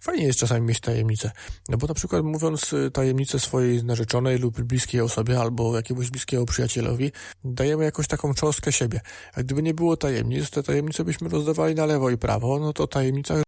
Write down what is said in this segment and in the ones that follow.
Fajnie jest czasami mieć tajemnicę. No bo na przykład mówiąc y, tajemnicę swojej narzeczonej lub bliskiej osobie albo jakiemuś bliskiemu przyjacielowi, dajemy jakąś taką cząstkę siebie. A gdyby nie było tajemnic, te tajemnice byśmy rozdawali na lewo i prawo, no to tajemnica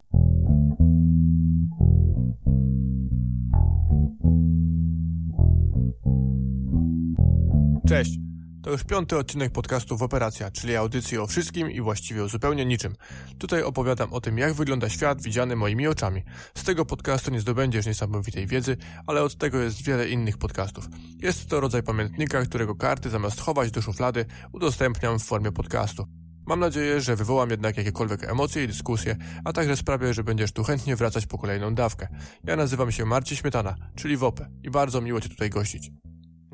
Cześć! To już piąty odcinek podcastu w Operacja, czyli audycji o wszystkim i właściwie o zupełnie niczym. Tutaj opowiadam o tym, jak wygląda świat widziany moimi oczami. Z tego podcastu nie zdobędziesz niesamowitej wiedzy, ale od tego jest wiele innych podcastów. Jest to rodzaj pamiętnika, którego karty zamiast chować do szuflady, udostępniam w formie podcastu. Mam nadzieję, że wywołam jednak jakiekolwiek emocje i dyskusje, a także sprawię, że będziesz tu chętnie wracać po kolejną dawkę. Ja nazywam się Marcin Śmietana, czyli WOPE i bardzo miło Cię tutaj gościć.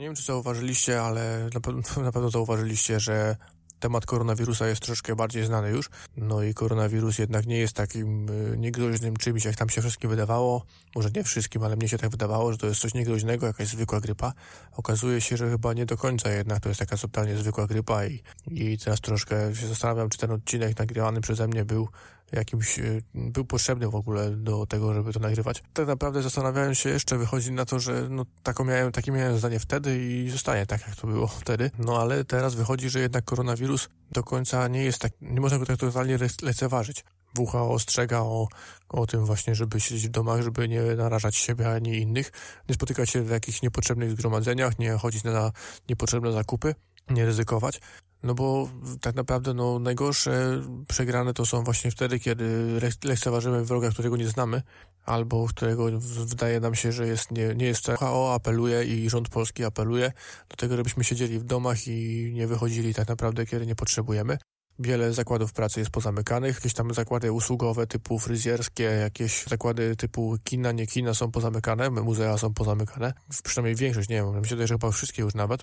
Nie wiem, czy zauważyliście, ale na pewno, na pewno zauważyliście, że temat koronawirusa jest troszkę bardziej znany już. No i koronawirus jednak nie jest takim y, niegroźnym czymś, jak tam się wszystkim wydawało. Może nie wszystkim, ale mnie się tak wydawało, że to jest coś niegroźnego, jakaś zwykła grypa. Okazuje się, że chyba nie do końca jednak to jest taka totalnie zwykła grypa i, i teraz troszkę się zastanawiam, czy ten odcinek nagrywany przeze mnie był jakimś, e, był potrzebny w ogóle do tego, żeby to nagrywać. Tak naprawdę zastanawiałem się jeszcze, wychodzi na to, że no, taką miałem, takie miałem zdanie wtedy i zostanie tak, jak to było wtedy. No ale teraz wychodzi, że jednak koronawirus do końca nie jest tak, nie można go tak totalnie lekceważyć. WHO ostrzega o, o tym właśnie, żeby siedzieć w domach, żeby nie narażać siebie ani innych, nie spotykać się w jakichś niepotrzebnych zgromadzeniach, nie chodzić na niepotrzebne zakupy, nie ryzykować. No bo tak naprawdę no, najgorsze przegrane to są właśnie wtedy, kiedy lekceważymy wroga, którego nie znamy, albo którego wydaje nam się, że jest, nie, nie jest WHO apeluje i rząd polski apeluje do tego, żebyśmy siedzieli w domach i nie wychodzili tak naprawdę, kiedy nie potrzebujemy. Wiele zakładów pracy jest pozamykanych, jakieś tam zakłady usługowe typu fryzjerskie, jakieś zakłady typu kina, nie kina są pozamykane, muzea są pozamykane, przynajmniej większość, nie wiem, myślę, że chyba wszystkie już nawet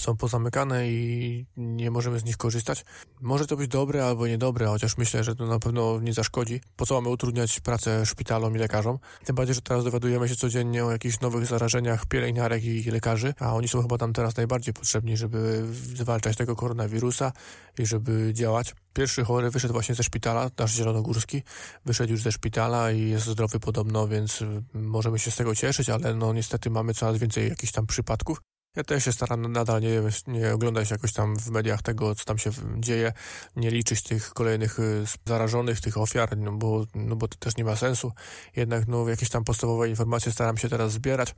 są pozamykane i nie możemy z nich korzystać. Może to być dobre albo niedobre, chociaż myślę, że to na pewno nie zaszkodzi. Po co mamy utrudniać pracę szpitalom i lekarzom? Tym bardziej, że teraz dowiadujemy się codziennie o jakichś nowych zarażeniach pielęgniarek i lekarzy, a oni są chyba tam teraz najbardziej potrzebni, żeby zwalczać tego koronawirusa i żeby działać. Pierwszy chory wyszedł właśnie ze szpitala, nasz zielonogórski, wyszedł już ze szpitala i jest zdrowy podobno, więc możemy się z tego cieszyć, ale no niestety mamy coraz więcej jakichś tam przypadków. Ja też się staram nadal nie, nie oglądać jakoś tam w mediach tego, co tam się dzieje, nie liczyć tych kolejnych y, zarażonych, tych ofiar, no bo, no bo to też nie ma sensu. Jednak no, jakieś tam podstawowe informacje staram się teraz zbierać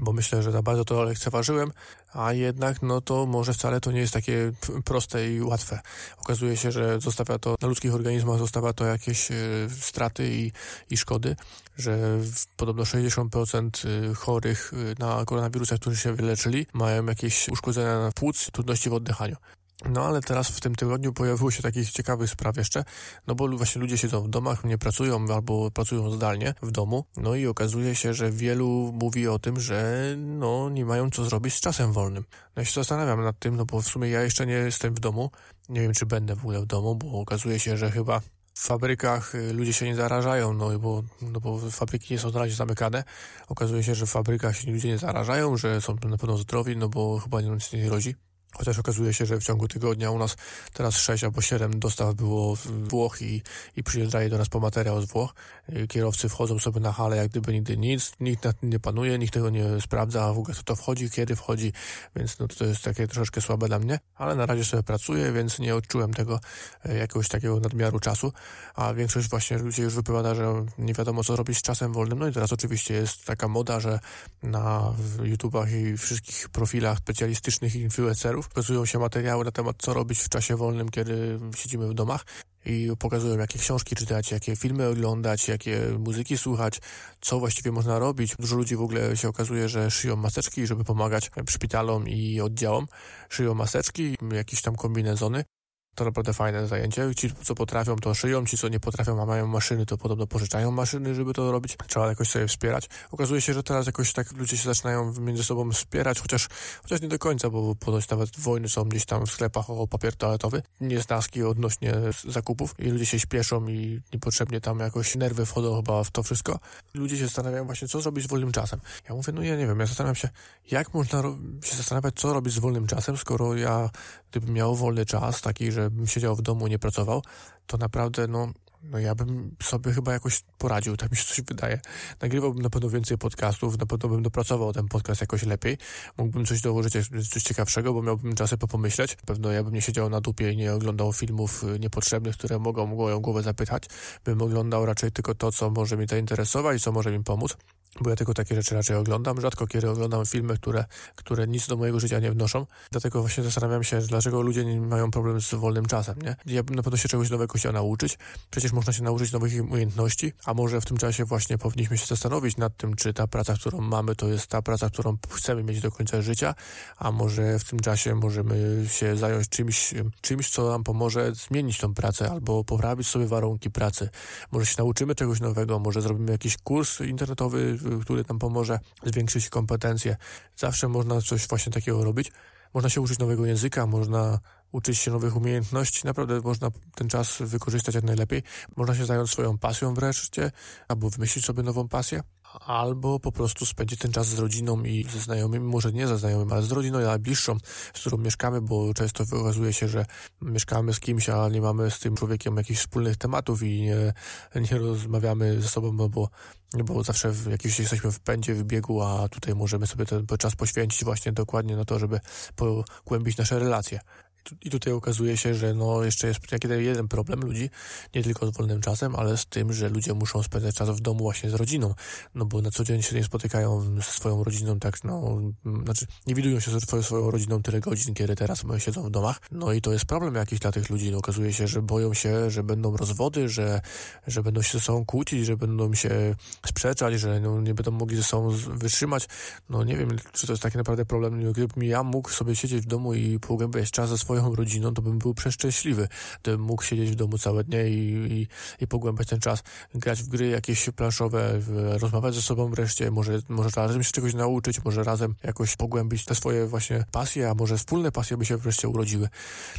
bo myślę, że za bardzo to lekceważyłem, a jednak no to może wcale to nie jest takie proste i łatwe. Okazuje się, że zostawia to na ludzkich organizmach, zostawia to jakieś y, straty i, i szkody, że podobno 60% y, chorych y, na koronawirusa, którzy się wyleczyli, mają jakieś uszkodzenia płuc, trudności w oddychaniu. No ale teraz w tym tygodniu pojawiło się takich ciekawych spraw jeszcze, no bo właśnie ludzie siedzą w domach, nie pracują albo pracują zdalnie w domu, no i okazuje się, że wielu mówi o tym, że no nie mają co zrobić z czasem wolnym. No ja się zastanawiam nad tym, no bo w sumie ja jeszcze nie jestem w domu, nie wiem czy będę w ogóle w domu, bo okazuje się, że chyba w fabrykach y, ludzie się nie zarażają, no bo, no bo fabryki nie są na razie zamykane. Okazuje się, że w fabrykach się ludzie nie zarażają, że są na pewno zdrowi, no bo chyba nic nie rodzi. Chociaż okazuje się, że w ciągu tygodnia u nas teraz 6 albo 7 dostaw było z Włoch i, i do nas po materiał z Włoch. Kierowcy wchodzą sobie na halę jak gdyby nigdy nic, nikt nad tym nie panuje, nikt tego nie sprawdza w ogóle kto to wchodzi, kiedy wchodzi, więc no to jest takie troszeczkę słabe dla mnie, ale na razie sobie pracuję, więc nie odczułem tego e, jakiegoś takiego nadmiaru czasu, a większość właśnie ludzi już wypowiada, że nie wiadomo co robić z czasem wolnym, no i teraz oczywiście jest taka moda, że na YouTubach i wszystkich profilach specjalistycznych influencerów Pokazują się materiały na temat, co robić w czasie wolnym, kiedy siedzimy w domach i pokazują, jakie książki czytać, jakie filmy oglądać, jakie muzyki słuchać, co właściwie można robić. Dużo ludzi w ogóle się okazuje, że szyją maseczki, żeby pomagać szpitalom i oddziałom. Szyją maseczki, jakieś tam kombinezony. To naprawdę fajne zajęcie. Ci, co potrafią, to szyją, ci, co nie potrafią, a mają maszyny, to podobno pożyczają maszyny, żeby to robić. Trzeba jakoś sobie wspierać. Okazuje się, że teraz jakoś tak ludzie się zaczynają między sobą wspierać, chociaż, chociaż nie do końca, bo ponoć nawet wojny są gdzieś tam w sklepach o papier toaletowy, nieznaski odnośnie zakupów i ludzie się śpieszą i niepotrzebnie tam jakoś nerwy wchodzą chyba w to wszystko. Ludzie się zastanawiają właśnie, co zrobić z wolnym czasem. Ja mówię, no ja nie wiem, ja zastanawiam się, jak można się zastanawiać, co robić z wolnym czasem, skoro ja gdybym miał wolny czas, taki, że bym siedział w domu, nie pracował, to naprawdę, no, no ja bym sobie chyba jakoś poradził, tak mi się coś wydaje. Nagrywałbym na pewno więcej podcastów, na pewno bym dopracował ten podcast jakoś lepiej. Mógłbym coś dołożyć, coś ciekawszego, bo miałbym czasy popomyśleć. Pewno ja bym nie siedział na dupie i nie oglądał filmów y, niepotrzebnych, które mogą moją głowę zapytać. Bym oglądał raczej tylko to, co może mi zainteresować co może mi pomóc bo ja tylko takie rzeczy raczej oglądam. Rzadko kiedy oglądam filmy, które, które nic do mojego życia nie wnoszą. Dlatego właśnie zastanawiam się, dlaczego ludzie nie mają problem z wolnym czasem, nie? Ja bym na pewno się czegoś nowego chciał nauczyć. Przecież można się nauczyć nowych umiejętności, a może w tym czasie właśnie powinniśmy się zastanowić nad tym, czy ta praca, którą mamy, to jest ta praca, którą chcemy mieć do końca życia, a może w tym czasie możemy się zająć czymś, czymś, co nam pomoże zmienić tą pracę albo poprawić sobie warunki pracy. Może się nauczymy czegoś nowego, może zrobimy jakiś kurs internetowy, który nam pomoże zwiększyć kompetencje. Zawsze można coś właśnie takiego robić. Można się uczyć nowego języka, można uczyć się nowych umiejętności. Naprawdę można ten czas wykorzystać jak najlepiej. Można się zająć swoją pasją wreszcie, albo wymyślić sobie nową pasję albo po prostu spędzić ten czas z rodziną i ze znajomymi, może nie ze znajomymi, ale z rodziną najbliższą, z którą mieszkamy, bo często okazuje się, że mieszkamy z kimś, a nie mamy z tym człowiekiem jakichś wspólnych tematów i nie, nie rozmawiamy ze sobą, no bo, no bo zawsze w, jakiś jesteśmy w pędzie, w biegu, a tutaj możemy sobie ten czas poświęcić właśnie dokładnie na to, żeby pogłębić nasze relacje. I tutaj okazuje się, że no jeszcze jest jeden problem ludzi, nie tylko z wolnym czasem, ale z tym, że ludzie muszą spędzać czas w domu właśnie z rodziną, no bo na co dzień się nie spotykają ze swoją rodziną, tak no, znaczy nie widują się ze swoją, rodziną tyle godzin, kiedy teraz siedzą w domach, no i to jest problem jakiś dla tych ludzi, no, okazuje się, że boją się, że będą rozwody, że, że będą się ze sobą kłócić, że będą się sprzeczać, że no, nie będą mogli ze sobą wytrzymać, no nie wiem, czy to jest taki naprawdę problem, gdybym ja mógł sobie siedzieć w domu i pogłębiać czas ze swoją swoją rodziną, to bym był przeszczęśliwy. Gdybym mógł siedzieć w domu całe dnie i, i, i pogłębiać ten czas, grać w gry jakieś planszowe, rozmawiać ze sobą wreszcie, może, może razem się czegoś nauczyć, może razem jakoś pogłębić te swoje właśnie pasje, a może wspólne pasje by się wreszcie urodziły.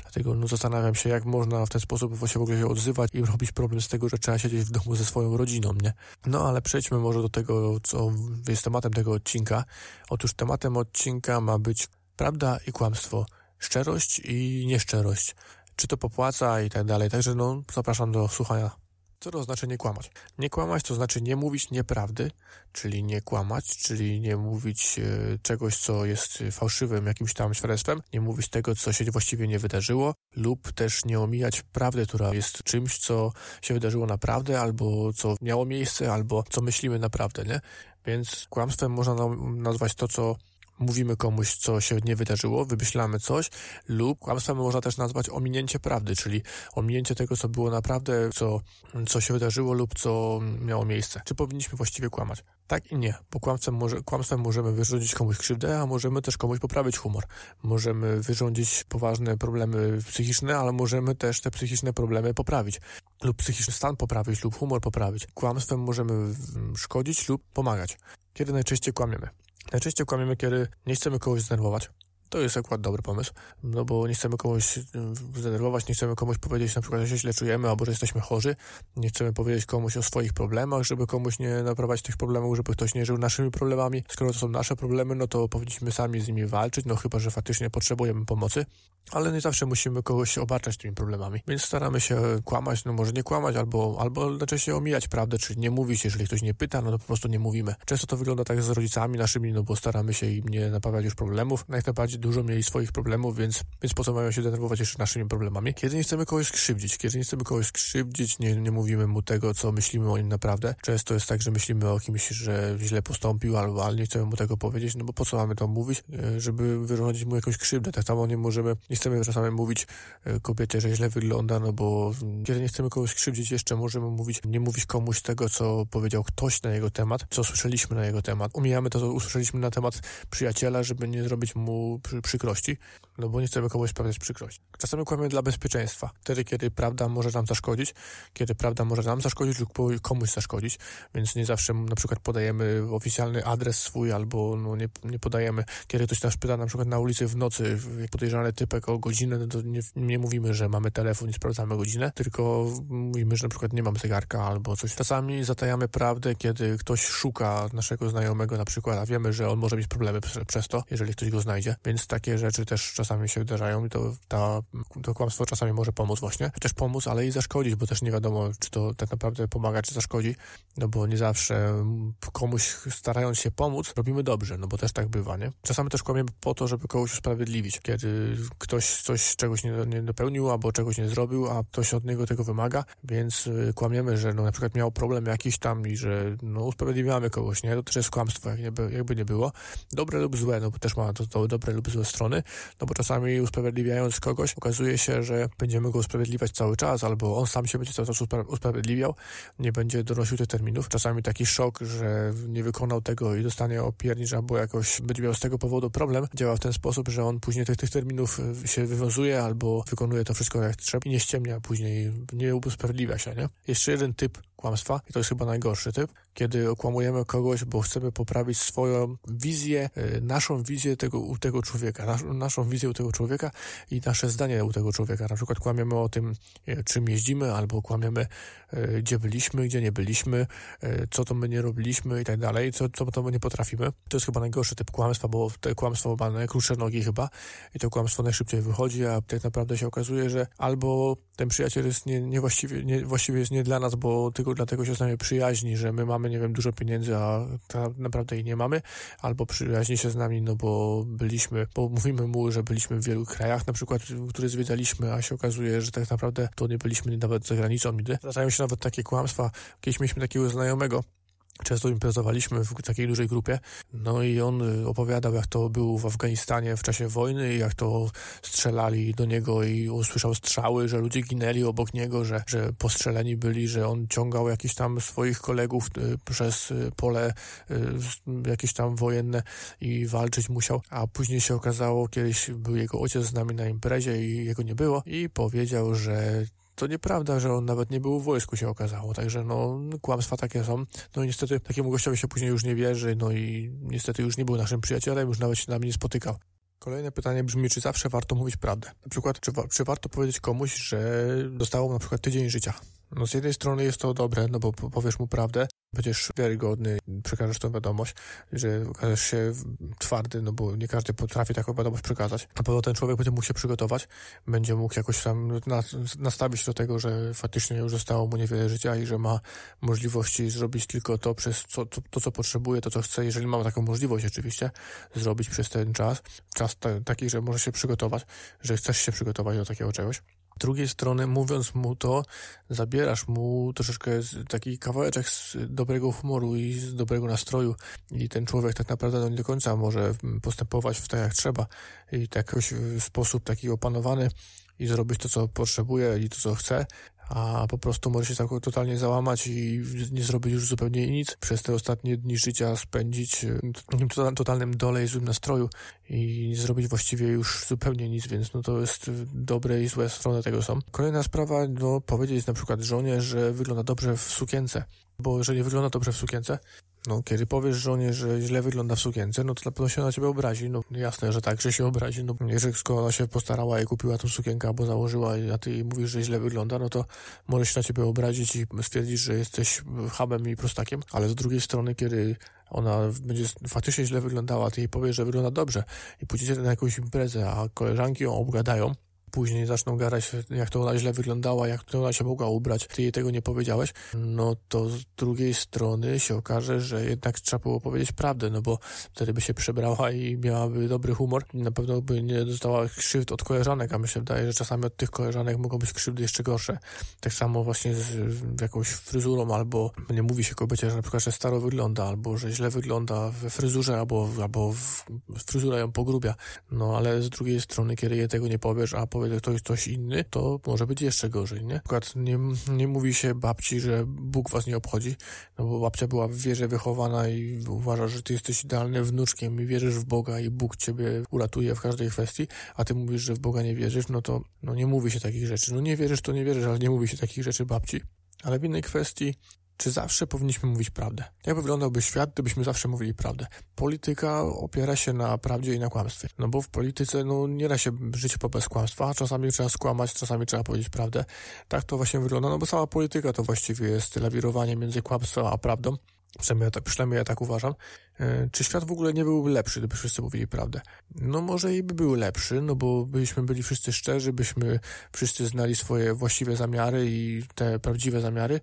Dlatego no, zastanawiam się, jak można w ten sposób właśnie w ogóle się odzywać i robić problem z tego, że trzeba siedzieć w domu ze swoją rodziną, nie? No ale przejdźmy może do tego, co jest tematem tego odcinka. Otóż tematem odcinka ma być prawda i kłamstwo szczerość i nieszczerość. Czy to popłaca i tak dalej. Także no, zapraszam do słuchania. Co to znaczy nie kłamać? Nie kłamać to znaczy nie mówić nieprawdy, czyli nie kłamać, czyli nie mówić e, czegoś, co jest fałszywym jakimś tam świadectwem, nie mówić tego, co się właściwie nie wydarzyło, lub też nie omijać prawdy, która jest czymś, co się wydarzyło naprawdę, albo co miało miejsce, albo co myślimy naprawdę, nie? Więc kłamstwem można nazwać to, co mówimy komuś, co się nie wydarzyło, wymyślamy coś, lub kłamstwem można też nazwać ominięcie prawdy, czyli ominięcie tego, co było naprawdę, co, co się wydarzyło lub co miało miejsce. Czy powinniśmy właściwie kłamać? Tak i nie, bo kłamstwem, może, kłamstwem możemy wyrządzić komuś krzywdę, a możemy też komuś poprawić humor. Możemy wyrządzić poważne problemy psychiczne, ale możemy też te psychiczne problemy poprawić. Lub psychiczny stan poprawić, lub humor poprawić. Kłamstwem możemy szkodzić lub pomagać. Kiedy najczęściej kłamiemy? Najczęściej kłamiemy, kiedy nie chcemy kogoś zdenerwować. To jest akurat dobry pomysł, no bo nie chcemy kogoś y, zdenerwować, nie chcemy komuś powiedzieć na przykład, że się źle czujemy albo że jesteśmy chorzy, nie chcemy powiedzieć komuś o swoich problemach, żeby komuś nie naprowadzić tych problemów, żeby ktoś nie żył naszymi problemami. Skoro to są nasze problemy, no to powinniśmy sami z nimi walczyć, no chyba, że faktycznie potrzebujemy pomocy, ale nie zawsze musimy kogoś obarczać tymi problemami, więc staramy się kłamać, no może nie kłamać, albo, albo najczęściej omijać prawdę, czyli nie mówić, jeżeli ktoś nie pyta, no to po prostu nie mówimy. Często to wygląda tak z rodzicami naszymi, no bo staramy się im nie naprawiać już problemów, jak najbardziej dużo mieli swoich problemów, więc, więc po co mają się denerwować jeszcze naszymi problemami. Kiedy nie chcemy kogoś skrzywdzić, kiedy nie chcemy kogoś skrzywdzić, nie, nie mówimy mu tego, co myślimy o nim naprawdę. Często jest tak, że myślimy o kimś, że źle postąpił, albo ale nie chcemy mu tego powiedzieć, no bo po co mamy to mówić, e, żeby wyrządzić mu jakąś krzywdę. Tak samo nie możemy, nie chcemy czasami mówić e, kobiecie, że źle wygląda, no bo kiedy nie chcemy kogoś skrzywdzić, jeszcze możemy mówić, nie mówić komuś tego, co powiedział ktoś na jego temat, co słyszeliśmy na jego temat. Umijamy to, co usłyszeliśmy na temat przyjaciela, żeby nie zrobić mu przykrości, no bo nie chcemy komuś sprawiać przykrości. Czasami kłamiemy dla bezpieczeństwa, wtedy kiedy prawda może nam zaszkodzić, kiedy prawda może nam zaszkodzić lub komuś zaszkodzić, więc nie zawsze na przykład podajemy oficjalny adres swój albo no, nie, nie podajemy, kiedy ktoś nas pyta na przykład na ulicy w nocy, podejrzany typek o godzinę, no to nie, nie mówimy, że mamy telefon i sprawdzamy godzinę, tylko mówimy, że na przykład nie mam zegarka albo coś. Czasami zatajamy prawdę, kiedy ktoś szuka naszego znajomego na przykład, a wiemy, że on może mieć problemy przez, przez to, jeżeli ktoś go znajdzie, więc więc takie rzeczy też czasami się wydarzają i to, ta, to kłamstwo czasami może pomóc właśnie. Też pomóc, ale i zaszkodzić, bo też nie wiadomo, czy to tak naprawdę pomaga, czy zaszkodzi, no bo nie zawsze komuś starając się pomóc, robimy dobrze, no bo też tak bywa, nie? Czasami też kłamiemy po to, żeby kogoś usprawiedliwić, kiedy ktoś coś, czegoś nie, nie dopełnił, albo czegoś nie zrobił, a ktoś od niego tego wymaga, więc y, kłamiemy, że no na przykład miał problem jakiś tam i że no usprawiedliwiamy kogoś, nie? To też jest kłamstwo, jak nie, jakby nie było. Dobre lub złe, no bo też ma to, to dobre lub złe strony, no bo czasami usprawiedliwiając kogoś, okazuje się, że będziemy go usprawiedliwiać cały czas, albo on sam się będzie cały czas usprawiedliwiał, nie będzie donosił tych terminów. Czasami taki szok, że nie wykonał tego i dostanie opiernicz, albo jakoś będzie miał z tego powodu problem, działa w ten sposób, że on później tych, tych terminów y, się wywiązuje, albo wykonuje to wszystko jak trzeba i nie ściemnia później, nie usprawiedliwia się, nie? Jeszcze jeden typ kłamstwa i to jest chyba najgorszy typ, kiedy okłamujemy kogoś, bo chcemy poprawić swoją wizję, e, naszą wizję tego, tego człowieka, nas, naszą wizję u tego człowieka i nasze zdanie u tego człowieka. Na przykład kłamiemy o tym, e, czym jeździmy, albo kłamiemy, e, gdzie byliśmy, gdzie nie byliśmy, co to my nie robiliśmy i tak dalej, co, co to my nie potrafimy. To jest chyba najgorszy typ kłamstwa, bo te kłamstwo ma najkrótsze nogi chyba i to kłamstwo najszybciej wychodzi, a tak naprawdę się okazuje, że albo ten przyjaciel jest nie, niewłaściwie, nie, właściwie jest nie dla nas, bo tylko dlatego się z nami przyjaźni, że my mamy, nie wiem, dużo pieniędzy, a tak naprawdę jej nie mamy, albo przyjaźni się z nami, no bo byliśmy, bo mówimy mu, że byliśmy w wielu krajach, na przykład, które zwiedzaliśmy, a się okazuje, że tak naprawdę to nie byliśmy nawet za granicą nigdy. Zdarzają się nawet takie kłamstwa. Kiedyś mieliśmy takiego znajomego, Często imprezowaliśmy w takiej dużej grupie, no i on y, opowiadał, jak to był w Afganistanie w czasie wojny, jak to strzelali do niego i usłyszał strzały, że ludzie ginęli obok niego, że, że postrzeleni byli, że on ciągał jakiś tam swoich kolegów y, przez y, pole jakieś tam wojenne i walczyć musiał, a później się okazało, kiedyś był jego ojciec z nami na imprezie i jego nie było i powiedział, że to nieprawda, że on nawet nie był w wojsku, się okazało. Także no, kłamstwa takie są. No i niestety takiemu gościowi się później już nie wierzy, no i niestety już nie był naszym przyjacielem, już nawet się z nami nie spotykał. Kolejne pytanie brzmi, czy zawsze warto mówić prawdę? Na przykład, czy, wa czy warto powiedzieć komuś, że dostało na przykład tydzień życia? No z jednej strony jest to dobre, no bo powiesz mu prawdę, będziesz wiarygodny, przekażesz tą wiadomość, że okażesz się twardy, no bo nie każdy potrafi taką wiadomość przekazać. Na pewno ten człowiek będzie mógł się przygotować, będzie mógł jakoś tam nastawić do tego, że faktycznie już zostało mu niewiele życia i że ma możliwości zrobić tylko to, przez co, to, to co potrzebuje, to co chce, jeżeli ma taką możliwość oczywiście, zrobić przez ten czas. Czas taki, że może się przygotować, że chcesz się przygotować do takiego czegoś drugiej strony, mówiąc mu to, zabierasz mu troszeczkę taki kawałeczek z dobrego humoru i z dobrego nastroju. I ten człowiek tak naprawdę no, nie do końca może postępować w tak jak trzeba. I tak w sposób taki opanowany i zrobić to, co potrzebuje i to, co chce, a po prostu może się tak totalnie załamać i nie zrobić już zupełnie nic. Przez te ostatnie dni życia spędzić w totalnym dole i złym nastroju i nie zrobić właściwie już zupełnie nic, więc no to jest dobre i złe strony tego są. Kolejna sprawa, no powiedzieć na przykład żonie, że wygląda dobrze w sukience, bo jeżeli wygląda dobrze w sukience, no, kiedy powiesz żonie, że źle wygląda w sukience, no to na pewno się na ciebie obrazi. No jasne, że tak, że się obrazi. No, jeżeli skoro ona się postarała i kupiła tą sukienkę albo założyła, a ty mówisz, że źle wygląda, no to może się na ciebie obrazić i stwierdzić, że jesteś hamem i prostakiem. Ale z drugiej strony, kiedy ona będzie faktycznie źle wyglądała, ty jej powiesz, że wygląda dobrze i pójdziecie na jakąś imprezę, a koleżanki ją obgadają, później zaczną gadać, jak to ona źle wyglądała, jak to ona się mogła ubrać, ty jej tego nie powiedziałeś, no to z drugiej strony się okaże, że jednak trzeba było powiedzieć prawdę, no bo wtedy by się przebrała i miałaby dobry humor, na pewno by nie dostała krzywd od koleżanek, a mi się wydaje, że czasami od tych koleżanek mogą być krzywdy jeszcze gorsze. Tak samo właśnie z jakąś fryzurą, albo nie mówi się kobiecie, że na przykład, że staro wygląda, albo że źle wygląda we fryzurze, albo, albo fryzura ją pogrubia. No ale z drugiej strony, kiedy jej tego nie powiesz, a powie, że ktoś coś inny, to może być jeszcze gorzej, nie? Na przykład nie, nie mówi się babci, że Bóg was nie obchodzi, no bo babcia była w wierze wychowana i uważa, że ty jesteś idealnym wnuczkiem i wierzysz w Boga i Bóg ciebie uratuje w każdej kwestii, a ty mówisz, że w Boga nie wierzysz, no to no nie mówi się takich rzeczy. No nie wierzysz, to nie wierzysz, ale nie mówi się takich rzeczy babci. Ale w innej kwestii czy zawsze powinniśmy mówić prawdę? Jak wyglądałby świat, gdybyśmy zawsze mówili prawdę? Polityka opiera się na prawdzie i na kłamstwie. No bo w polityce no, nie da się żyć bez kłamstwa. Czasami trzeba skłamać, czasami trzeba powiedzieć prawdę. Tak to właśnie wygląda, no bo cała polityka to właściwie jest lawirowanie między kłamstwem a prawdą. Przynajmniej tak, przynajmniej ja tak uważam. E, czy świat w ogóle nie byłby lepszy, gdyby wszyscy mówili prawdę? No może i by był lepszy, no bo byśmy byli wszyscy szczerzy, byśmy wszyscy znali swoje właściwe zamiary i te prawdziwe zamiary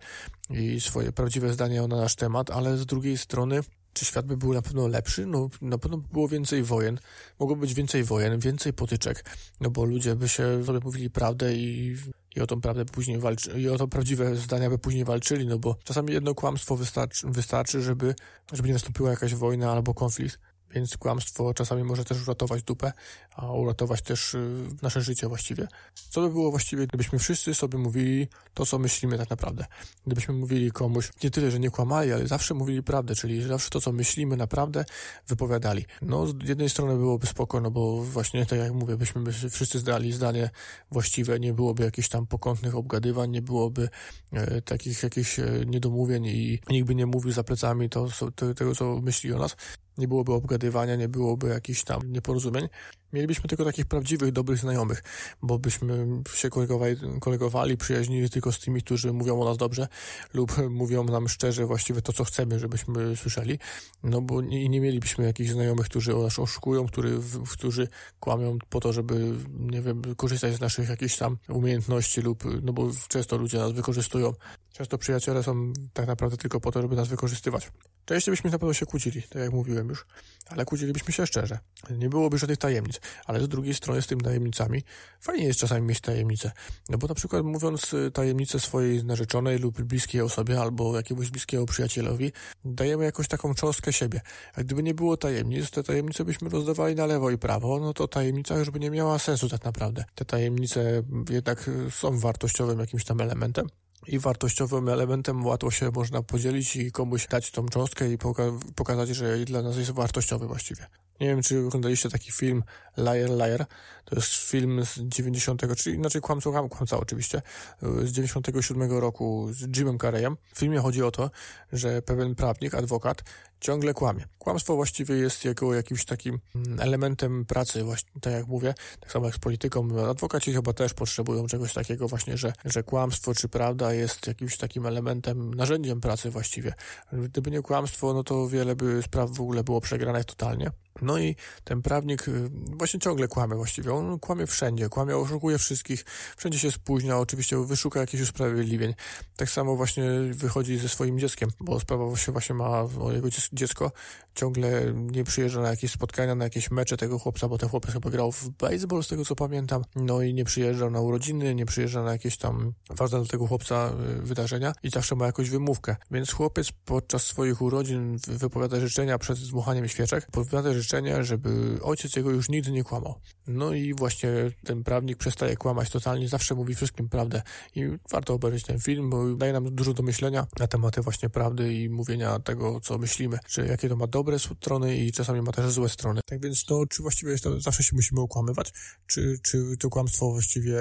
i swoje prawdziwe zdania na nasz temat, ale z drugiej strony czy świat by był na pewno lepszy? No, na pewno by było więcej wojen, mogło być więcej wojen, więcej potyczek, no bo ludzie by się sobie mówili prawdę i, i o tą prawdę później walczy, i o to prawdziwe zdania by później walczyli, no bo czasami jedno kłamstwo wystarczy, wystarczy żeby, żeby nie nastąpiła jakaś wojna albo konflikt. Więc kłamstwo czasami może też uratować dupę, a uratować też y, nasze życie właściwie. Co by było właściwie, gdybyśmy wszyscy sobie mówili to, co myślimy tak naprawdę? Gdybyśmy mówili komuś nie tyle, że nie kłamali, ale zawsze mówili prawdę, czyli zawsze to, co myślimy naprawdę wypowiadali. No, z jednej strony byłoby spoko, no bo właśnie tak jak mówię, byśmy by wszyscy zdali zdanie właściwe, nie byłoby jakichś tam pokątnych obgadywań, nie byłoby e, takich jakichś e, niedomówień i nikt by nie mówił za plecami to, to, tego, co myśli o nas nie byłoby obgadywania, nie byłoby jakichś tam nieporozumień. Mielibyśmy tylko takich prawdziwych, dobrych znajomych, bo byśmy się kolegowali, kolegowali, przyjaźnili tylko z tymi, którzy mówią o nas dobrze lub mówią nam szczerze właściwie to, co chcemy, żebyśmy słyszeli, no bo nie, nie mielibyśmy jakichś znajomych, którzy nas oszukują, który, którzy kłamią po to, żeby, nie wiem, korzystać z naszych jakichś tam umiejętności lub, no bo często ludzie nas wykorzystują. Często przyjaciele są tak naprawdę tylko po to, żeby nas wykorzystywać. Częściej byśmy na pewno się kłócili, tak jak mówiłem już, ale kłócilibyśmy się szczerze. Nie byłoby żadnych tajemnic, ale z drugiej strony z tymi tajemnicami fajnie jest czasami mieć tajemnicę. No bo na przykład mówiąc y, tajemnicę swojej narzeczonej lub bliskiej osobie albo jakiegoś bliskiego przyjacielowi, dajemy jakąś taką cząstkę siebie. A gdyby nie było tajemnic, te tajemnice byśmy rozdawali na lewo i prawo, no to tajemnica już by nie miała sensu tak naprawdę. Te tajemnice jednak są wartościowym jakimś tam elementem i wartościowym elementem łatwo się można podzielić i komuś dać tą cząstkę i poka pokazać, że dla nas jest wartościowy właściwie. Nie wiem, czy oglądaliście taki film Liar Liar. To jest film z 90, czyli inaczej kłamca, kłamca oczywiście, z 97 roku z Jimem Carreyem. W filmie chodzi o to, że pewien prawnik, adwokat, ciągle kłamie. Kłamstwo właściwie jest jego jakimś takim elementem pracy, właśnie, tak jak mówię, tak samo jak z polityką. Adwokaci chyba też potrzebują czegoś takiego właśnie, że, że kłamstwo czy prawda jest jakimś takim elementem, narzędziem pracy właściwie. Gdyby nie kłamstwo, no to wiele by spraw w ogóle było przegranych totalnie. No i ten prawnik y, właśnie ciągle kłamie właściwie. On kłamie wszędzie, kłamie, oszukuje wszystkich, wszędzie się spóźnia, oczywiście wyszuka jakichś usprawiedliwień. Tak samo właśnie wychodzi ze swoim dzieckiem, bo sprawa się właśnie ma o jego dziecko. Ciągle nie przyjeżdża na jakieś spotkania, na jakieś mecze tego chłopca, bo ten chłopiec chyba grał w baseball, z tego co pamiętam. No i nie przyjeżdżał na urodziny, nie przyjeżdża na jakieś tam ważne dla tego chłopca y, wydarzenia i zawsze ma jakąś wymówkę. Więc chłopiec podczas swoich urodzin wypowiada życzenia przed dmuchaniem świeczek, wypowiada życzenia, żeby ojciec jego już nigdy nie kłamał. No i właśnie ten prawnik przestaje kłamać totalnie, zawsze mówi wszystkim prawdę. I warto obejrzeć ten film, bo daje nam dużo do myślenia na tematy właśnie prawdy i mówienia tego, co myślimy, że jakie to ma dobre strony i czasami ma też złe strony. Tak więc to, czy właściwie jest to, zawsze się musimy okłamywać, czy, czy to kłamstwo właściwie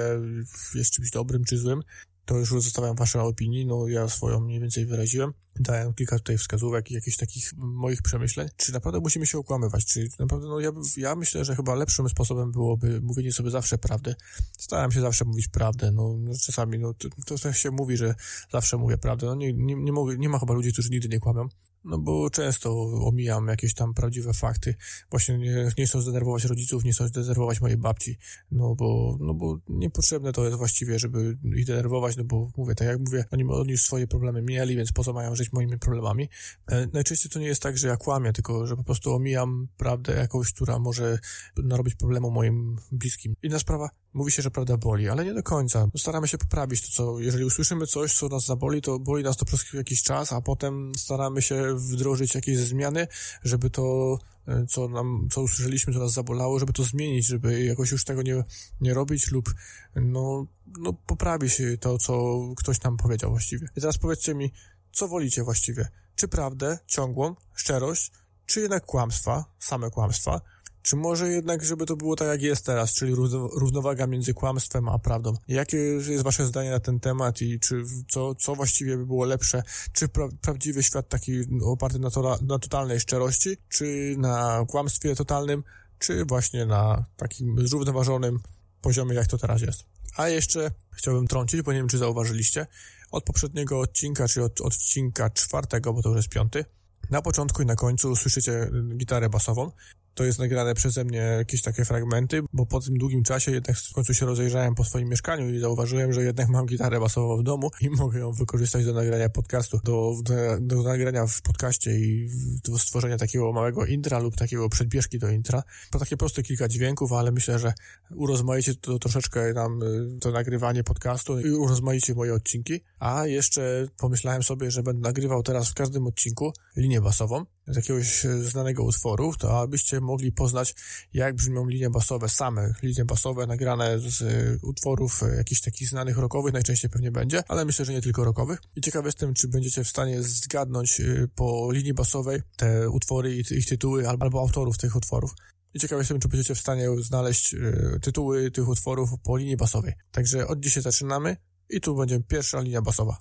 jest czymś dobrym czy złym, to już zostawiam wasze opinii, no ja swoją mniej więcej wyraziłem. Dałem kilka tutaj wskazówek i jakichś takich moich przemyśleń. Czy naprawdę musimy się okłamywać? Czy naprawdę, no ja, ja myślę, że chyba lepszym sposobem byłoby mówienie sobie zawsze prawdy. Starałem się zawsze mówić prawdę, no, no czasami, no to, to się mówi, że zawsze mówię prawdę. No nie, nie, nie, mogę, nie ma chyba ludzi, którzy nigdy nie kłamią no bo często omijam jakieś tam prawdziwe fakty. Właśnie nie, nie chcę zdenerwować rodziców, nie chcę zdenerwować mojej babci, no bo, no bo niepotrzebne to jest właściwie, żeby ich denerwować, no bo mówię, tak jak mówię, oni, oni już swoje problemy mieli, więc po co mają żyć moimi problemami. E, najczęściej to nie jest tak, że ja kłamię, tylko że po prostu omijam prawdę jakąś, która może narobić problemu moim bliskim. Inna sprawa, Mówi się, że prawda boli, ale nie do końca. Staramy się poprawić to, co, jeżeli usłyszymy coś, co nas zaboli, to boli nas to przez jakiś czas, a potem staramy się wdrożyć jakieś zmiany, żeby to, e, co nam, co usłyszeliśmy, co nas zabolało, żeby to zmienić, żeby jakoś już tego nie, nie robić lub, no, no, poprawi się to, co ktoś nam powiedział właściwie. I teraz powiedzcie mi, co wolicie właściwie? Czy prawdę, ciągłą, szczerość, czy jednak kłamstwa, same kłamstwa? Czy może jednak, żeby to było tak, jak jest teraz, czyli równowaga między kłamstwem a prawdą? Jakie jest wasze zdanie na ten temat i czy co, co właściwie by było lepsze? Czy pra prawdziwy świat taki oparty na, to, na totalnej szczerości, czy na kłamstwie totalnym, czy właśnie na takim zrównoważonym poziomie, jak to teraz jest? A jeszcze chciałbym trącić, bo nie wiem, czy zauważyliście, Od poprzedniego odcinka, czyli od odcinka czwartego, bo to już jest piąty, na początku i na końcu słyszycie gitarę basową. To jest nagrane przeze mnie jakieś takie fragmenty, bo po tym długim czasie jednak w końcu się rozejrzałem po swoim mieszkaniu i zauważyłem, że jednak mam gitarę basową w domu i mogę ją wykorzystać do nagrania podcastu, do, do, do nagrania w podcaście i do stworzenia takiego małego intra lub takiego przedbieżki do intra. To takie proste kilka dźwięków, ale myślę, że urozmaicie to troszeczkę nam y, to nagrywanie podcastu i urozmaicie moje odcinki. A jeszcze pomyślałem sobie, że będę nagrywał teraz w każdym odcinku linię basową z jakiegoś e, znanego utworu, to abyście mogli poznać, jak brzmią linie basowe, same linie basowe nagrane z e, utworów e, jakichś takich znanych rockowych, najczęściej pewnie będzie, ale myślę, że nie tylko rockowych. I ciekaw jestem, czy będziecie w stanie zgadnąć po linii basowej te utwory i ich tytuły, albo autorów tych utworów. I ciekaw jestem, czy będziecie w stanie znaleźć tytuły tych utworów po linii basowej. Także od dzisiaj zaczynamy i tu będzie pierwsza linia basowa.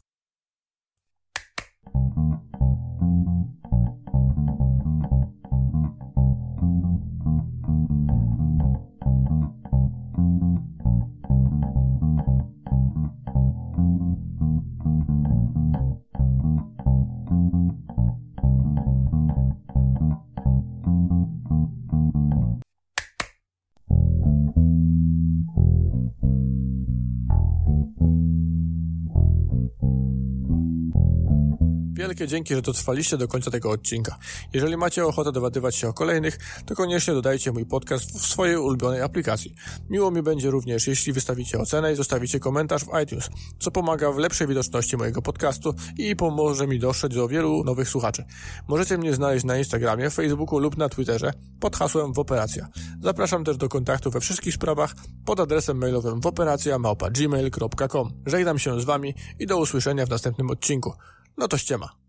Wielkie dzięki, że dotrwaliście do końca tego odcinka. Jeżeli macie ochotę dowiadywać się o kolejnych, to koniecznie dodajcie mój podcast w swojej ulubionej aplikacji. Miło mi będzie również, jeśli wystawicie ocenę i zostawicie komentarz w iTunes, co pomaga w lepszej widoczności mojego podcastu i pomoże mi dotrzeć do wielu nowych słuchaczy. Możecie mnie znaleźć na Instagramie, Facebooku lub na Twitterze pod hasłem Woperacja. Zapraszam też do kontaktu we wszystkich sprawach pod adresem mailowym woperacja.gmail.com. Żegnam się z Wami i do usłyszenia w następnym odcinku. No to ściema.